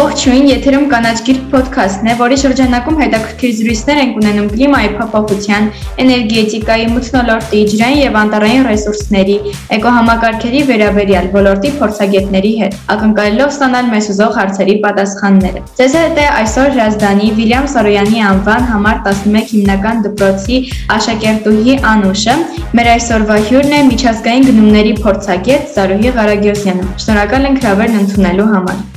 Ողջույն, եթերում կանաչ գիրք ոդքասթն է, որի շրջանակում հետաքրքիր զրույցներ ենք ունենում կլիմայի փոփոխության, էներգետիկայի, մթնոլորտի, ջրային եւ անտառային ռեսուրսների, էկոհամակարգերի վերաբերյալ ոլորտի փորձագետների հետ, ակնկալելով ստանալ մեզ ուզող հարցերի պատասխանները։ Ձեզ հետ է այսօր Ժազդանի Վիլյամ Սարոյանի անվան համար 11 հիմնական դպրոցի աշակերտուհի Անուշը։ Մեր այսօրվա հյուրն է միջազգային գնումների փորձագետ Զարուհի Ղարագյոսյանը։ Շնորհակալ ենք հրավերն ընդունելու համար։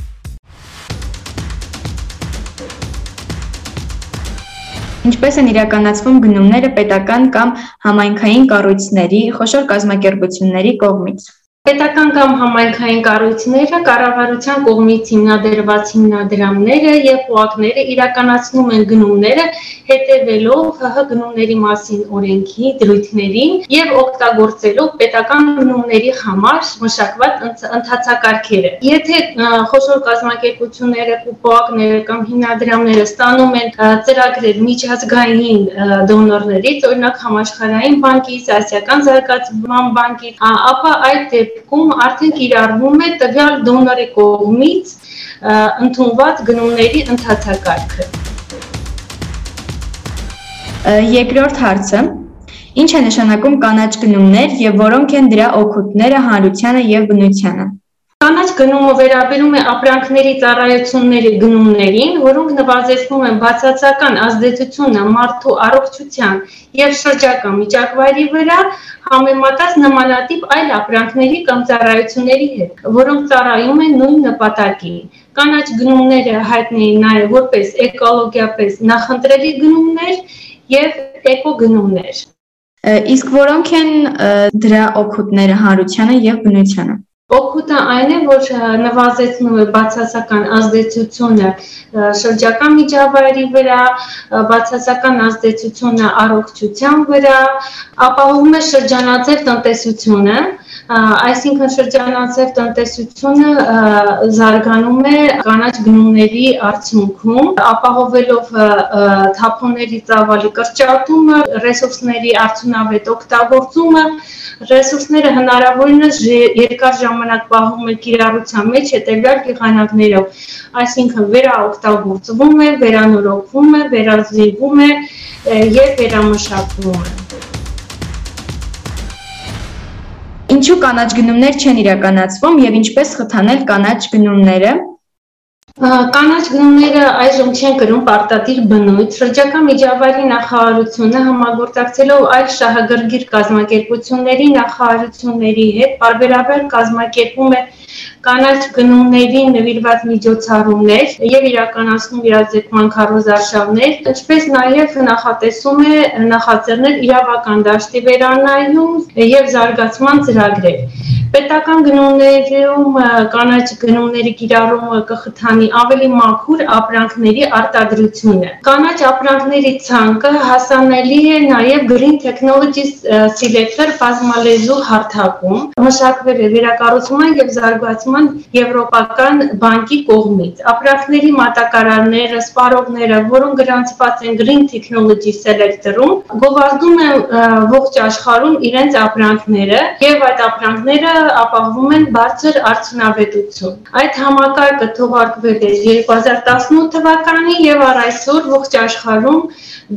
Ինչպես են իրականացվում գնումները պետական կամ համայնքային կառույցների, խոշոր կազմակերպությունների կողմից։ Պետական կամ համայնքային կառույցները կառավարության կողմից հիմնադրված հիմնադրամները եւ ՊՕԱԿ-ները իրականացնում են գնումները հետևելով ՀՀ գնումների մասին օրենքի դրույթներին եւ օգտագործելով պետական գնումների համար մշակված ընթացակարգերը։ Եթե խոշոր կազմակերպությունները, ՊՕԱԿ-ները կամ հիմնադրամները ստանում են ծրագրեր միջազգային դոնորներից, օրինակ համաշխարհային բանկից, Ասիական զարգացման բանկից, ապա այդ դեպքում արդեն կիրառվում է տվյալ դոնորի կողմից ընդունված գնումների ընթացակարգը։ Երկրորդ հարցը. Ինչ է նշանակում կանաչ գնումներ եւ որոնք են դրա օգուտները հանրությանը եւ բնությանը։ Կանաչ գնումը վերաբերում է ապրանքների ծառայությունների գնումներին, որոնք նվազեցնում են բացասական ազդեցությունը մարդու առողջության եւ շրջակա միջավայրի վրա, համեմատած նմանատիպ այլ ապրանքների կամ ծառայությունների հետ, որոնք ծառայում են նույն նպատակին։ Կանաչ գնումները հայտնի են նաեւ որպես էկոլոգիապես նախընտրելի գնումներ եւ էկոգնումներ։ Իսկ որոնք են դրա օգուտները հանրությանը եւ բնությանը։ Օգուտը այն է, որ նվազեցնում է բացասական ազդեցությունը շրջակա միջավայրի վրա, բացասական ազդեցությունը առողջության վրա, ապահովում է շրջանաձև տնտեսությունը, այսինքն շրջանաձև տնտեսությունը զարգանում է կանաչ գնումների արդյունքում, ապահովելով թափոնների ծավալի կրճատումը, ռեսուրսների արդյունավետ օգտագործումը, ռեսուրսները հնարավորինս երկար ժամանակ պահում է կիրառության մեջ հետևյալ եղանակներով, այսինքն վերաօգտագործվում է, վերանորոգվում է, վերազինվում է եւ վերամշակվում է։ Ինչու կանաչ գնումներ չեն իրականացվում եւ ինչպես խթանել կանաչ գնումները։ Կանաչ գնումները այժմ չեն կրում պարտադիր բնույթ։ Շրջակա միջավայրի նախարարությունը համագործակցելով այլ շահագրգիռ կազմակերպությունների նախարարությունների հետ բարբերաբար կազմակերպում է կանաչ գնումներին նվիրված միջոցառումներ եւ իրականացնում իրազեկման քարոզարշավներ, ինչպես նաեւ նախատեսում է նախաձեռնել իրավական դաշտի վերանայում եւ զարգացման ծրագրեր։ Պետական գնումներում կանաչ գնումների կիրառումը կխթանի ավելի մաքուր ապրանքների արտադրությունը։ Կանաչ ապրանքների ցանկը հասանելի է նաև Green Technologies Selector բազմալեզու հարթակում։ Մշակվել է վերակառուցման եւ զարգացման Եվրոպական բանկի կողմից։ Ապրանքների մատակարարները, սպառողները, որոնք գրանցված են Green Technology Selector-ում, գովազդում են ողջ աշխարհում իրենց ապրանքները եւ այդ ապրանքները ապահովում են բարձր արդյունավետություն։ Այդ համակարգը թողարկվել է 2018 թվականին եւ առ այսօր ողջ աշխարհում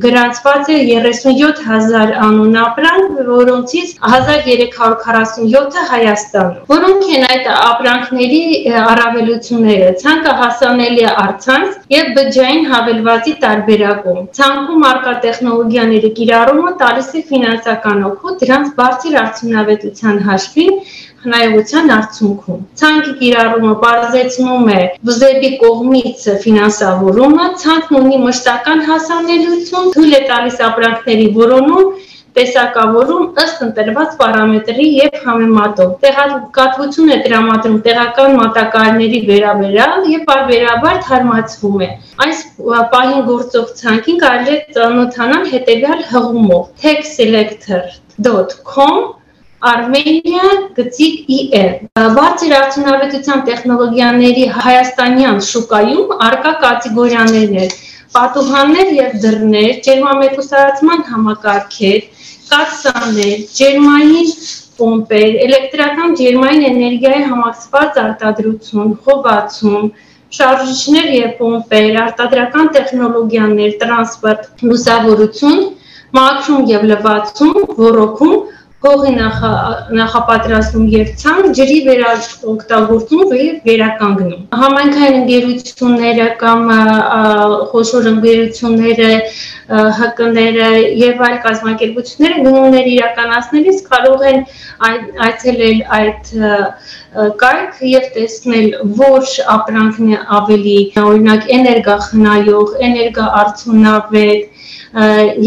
գրանցված է 37000 անուն ապրանք, որոնցից 1347-ը Հայաստանում։ Որոնք են այդ ապրանքների առավելությունները։ Ցանկը հասանելի է առցանց եւ բջջային հավելվածի տարբերակում։ Ցանկում արկա տեխնոլոգիաների կիրառումը տալիս է ֆինանսական օգուտ դրանց բարձր արդյունավետության հաշվին խնայողության արդյունքում։ Ցանկի կիրառումը բարձեցնում է վզեպի կողմից ֆինանսավորումը, ցանկն ունի մշտական հասանելիություն, թույլ է տալիս ապրանքների որոնում տեսակավորում ըստ ընտրված պարամետրի եւ համեմատով։ Տեղեկատվություն է տրամադրում տեղական մատակարարների վերաբերյալ եւ բարբերաբար թարմացվում է։ Այս պահին գործող ցանկին կարելի է ծանոթանալ հետեւյալ հղումով: techselector.com Armenia գծիկ EN Բարձր արդյունավետության տեխնոլոգիաների հայաստանյան շուկայում արկա կատեգորիաներն պատուհաններ եւ դռներ, ջերմամեկուսացման համակարգեր, կաթսաներ, ջերմային պոմպեր, էլեկտրական ջերմային էներգիայի համակցված արտադրություն, խոբացում, շարժիչներ եւ պոմպեր, արտադրական տեխնոլոգիաներ, տրանսպորտ, լուսավորություն, մաքրում եւ լվացում, ռոռոքում հողի նախապատրաստում եւ ցանկ ջրի վերաօգտագործում եւ վերականգնում։ Համայնքային ընկերությունները կամ խոշոր ընկերությունները, ՀԿ-ները եւ այլ կազմակերպությունները գնումներ իրականացնելիս կարող են այցելել այդ կայք եւ տեսնել որ ապրանքն է ավելի օրինակ էներգախնայող, էներգաարդյունավետ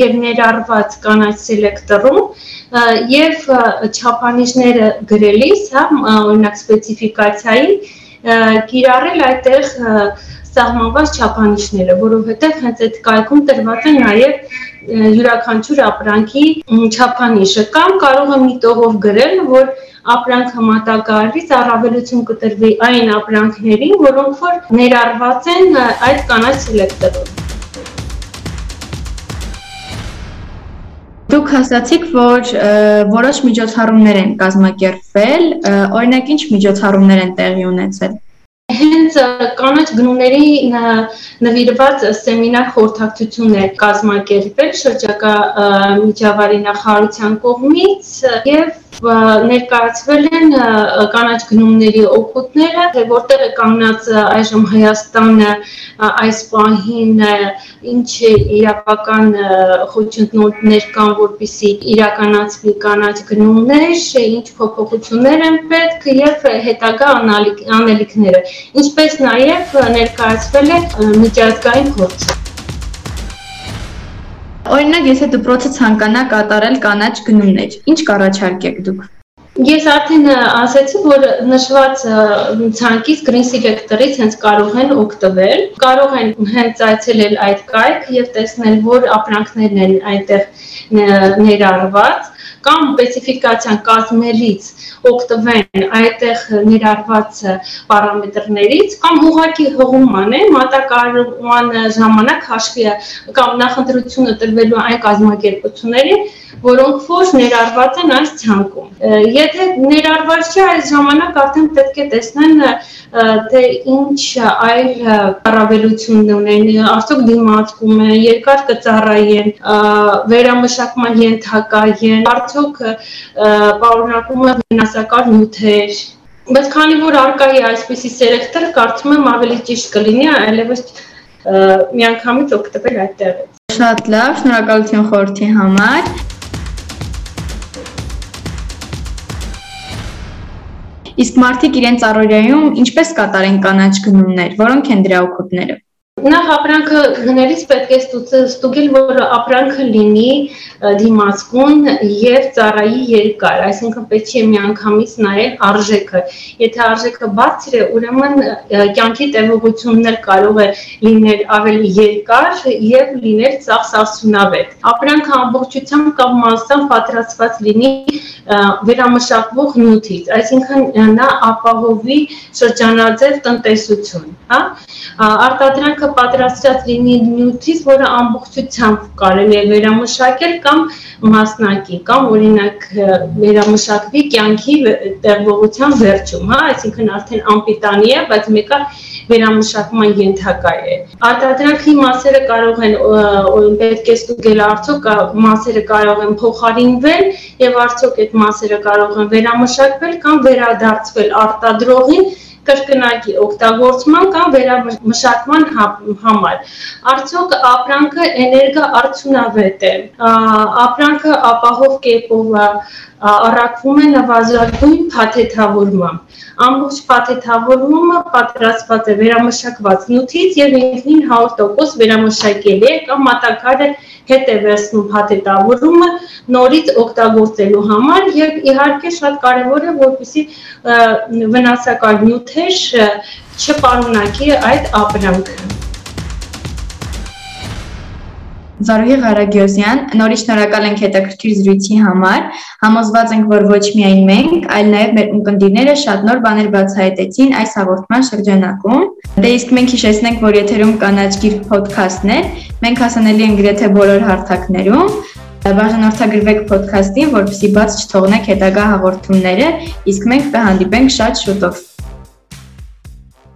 եւ ներառված կանաչ սելեկտորում եւ չափանիշները գրելիս, հա, օրինակ սպეციფიკացիայի կիրառել այդտեղ սահմանված չափանիշները, որովհետև հենց այդ կայքում տրված է նաև յուրաքանչյուր ապրանքի չափանիշը կամ կարող է մի տողով գրել, որ ապրանք համատակարարից առավելություն կտրվի այն ապրանքներին, որոնք որ ներառված են այդ կանաչ սելեկտորում։ Դուք ասացիք, որ որոշ միջոցառումներ են կազմակերպվել, օրինակ ինչ միջոցառումներ են տեղի ունեցել հենց կանաչ գնումների նվիրված սեմինար խորհրդակցություններ կազմակերպել շրջակա միջավայրի նախարարության կողմից եւ ներկայացվել են կանաչ գնումների օգուտները, թե որտեղ է կանգնած այժմ Հայաստանը այս պահին, ինչ իրավական խոչընդոտներ կան, որպիսի իրականացվի կանաչ գնումներ, ինչ փոփոխություններ են պետք եւ հետագա անելիքները, ինչպես նաեւ ներկայացվել է միջազգային փորձը։ Օրինակ, եթե դպրոցը ցանկանա կատարել կանաչ գնումներ, ինչ կառաջարկեք դուք։ Ես արդեն ասացի, որ նշված ցանկից Green Selector-ից հենց կարող են օգտվել, կարող են հենց այցելել այդ կայք եւ տեսնել, որ ապրանքներն են այնտեղ ներառված կամ սպეციფიკացիան կազմելից օգտվեն այդտեղ ներառված պարամետրներից կամ հողակի հողում անեն մատակարարման ժամանակ հաշվի կամ նախընտրությունը տրվելու այն կազմակերպությունների որոնք որ ներառված են այս ցանկում։ Եթե ներառված չէ, այս ժամանակ արդեն պետք է տեսնեն թե ինչ այլ առավելություն ունեն, արդյոք դիմացկում է, երկար կծառայեն, վերամշակման ենթակա են, արդյոք պարունակում է վնասակար նյութեր, բայց քանի որ արկա է այսպեսի սելեկտոր, կարծում եմ ավելի ճիշտ կլինի այլևս միանգամից օգտվել այդտեղից։ Շատ լավ, շնորհակալություն խորհրդի համար։ Իսկ մարդիկ իրենց առօրյայում ինչպես կատարեն կանաչ գնումներ, որոնք են դրա օգուտները։ Նախ ապրանքը գնելիս պետք է ստուգել, որ ապրանքը լինի դիմացկուն եւ ծառայի երկար, այսինքն պետք է միանգամից նայել արժեքը։ Եթե արժեքը բարձր է, ուրեմն կյանքի տևողությունն էլ կարող է լինել ավելի երկար եւ լինել ծախսասունավետ։ Ապրանքը ամբողջությամբ կամ մասամբ պատրաստված լինի վերամշակվող նյութից, այսինքն նա ապահովի շրջանաձև տնտեսություն, հա? Արտադրանքը պատրաստած լինի նյութից, որը ամբողջությամբ կարելի է վերամշակել կամ մասնակի, կամ օրինակ վերամշակվի կյանքի տևողության վերջում, հա, այսինքն արդեն անպիտանի է, բայց մեկը վերամշակման ենթակա է։ Արտադրանքի մասերը կարող են պետք է ստուգել արդյոք մասերը կարող են փոխարինվել եւ արդյոք այդ մասերը կարող են վերամշակվել կամ վերադարձվել արտադրողին կրկնակի օգտագործման կամ վերամշակման համար։ Արդյոք ապրանքը էներգա արդյունավետ է։ Ապրանքը ապահով կերպով առաքվում է նվազագույն փաթեթավորմամբ։ Ամբողջ փաթեթավորումը պատրաստված է վերամշակված նյութից եւ ինքնին 100% վերամշակելի է կամ մատակարարը հետ է վերցնում փաթեթավորումը նորից օգտագործելու համար եւ իհարկե շատ կարեւոր է որպեսզի վնասակար նյութեր չպարունակի այդ ապրանքը Զարուհի Ղարագյոզյան, նորից շնորհակալ ենք հետաքրքիր զրույցի համար։ Համոզված ենք, որ ոչ միայն մենք, այլ նաև մեր ունկնդիրները շատ նոր բաներ բացահայտեցին այս հաղորդման շրջանակում։ Դե իսկ մենք հիշեցնենք, որ եթերում կանաչ գիրք ոդքասթն է։ Մենք հասանելի ենք գրեթե բոլոր հարթակներում։ Բաժանորդագրվեք ոդքասթին, որպեսզի բաց չթողնեք հետագա հաղորդումները, իսկ մենք կհանդիպենք շատ շուտով։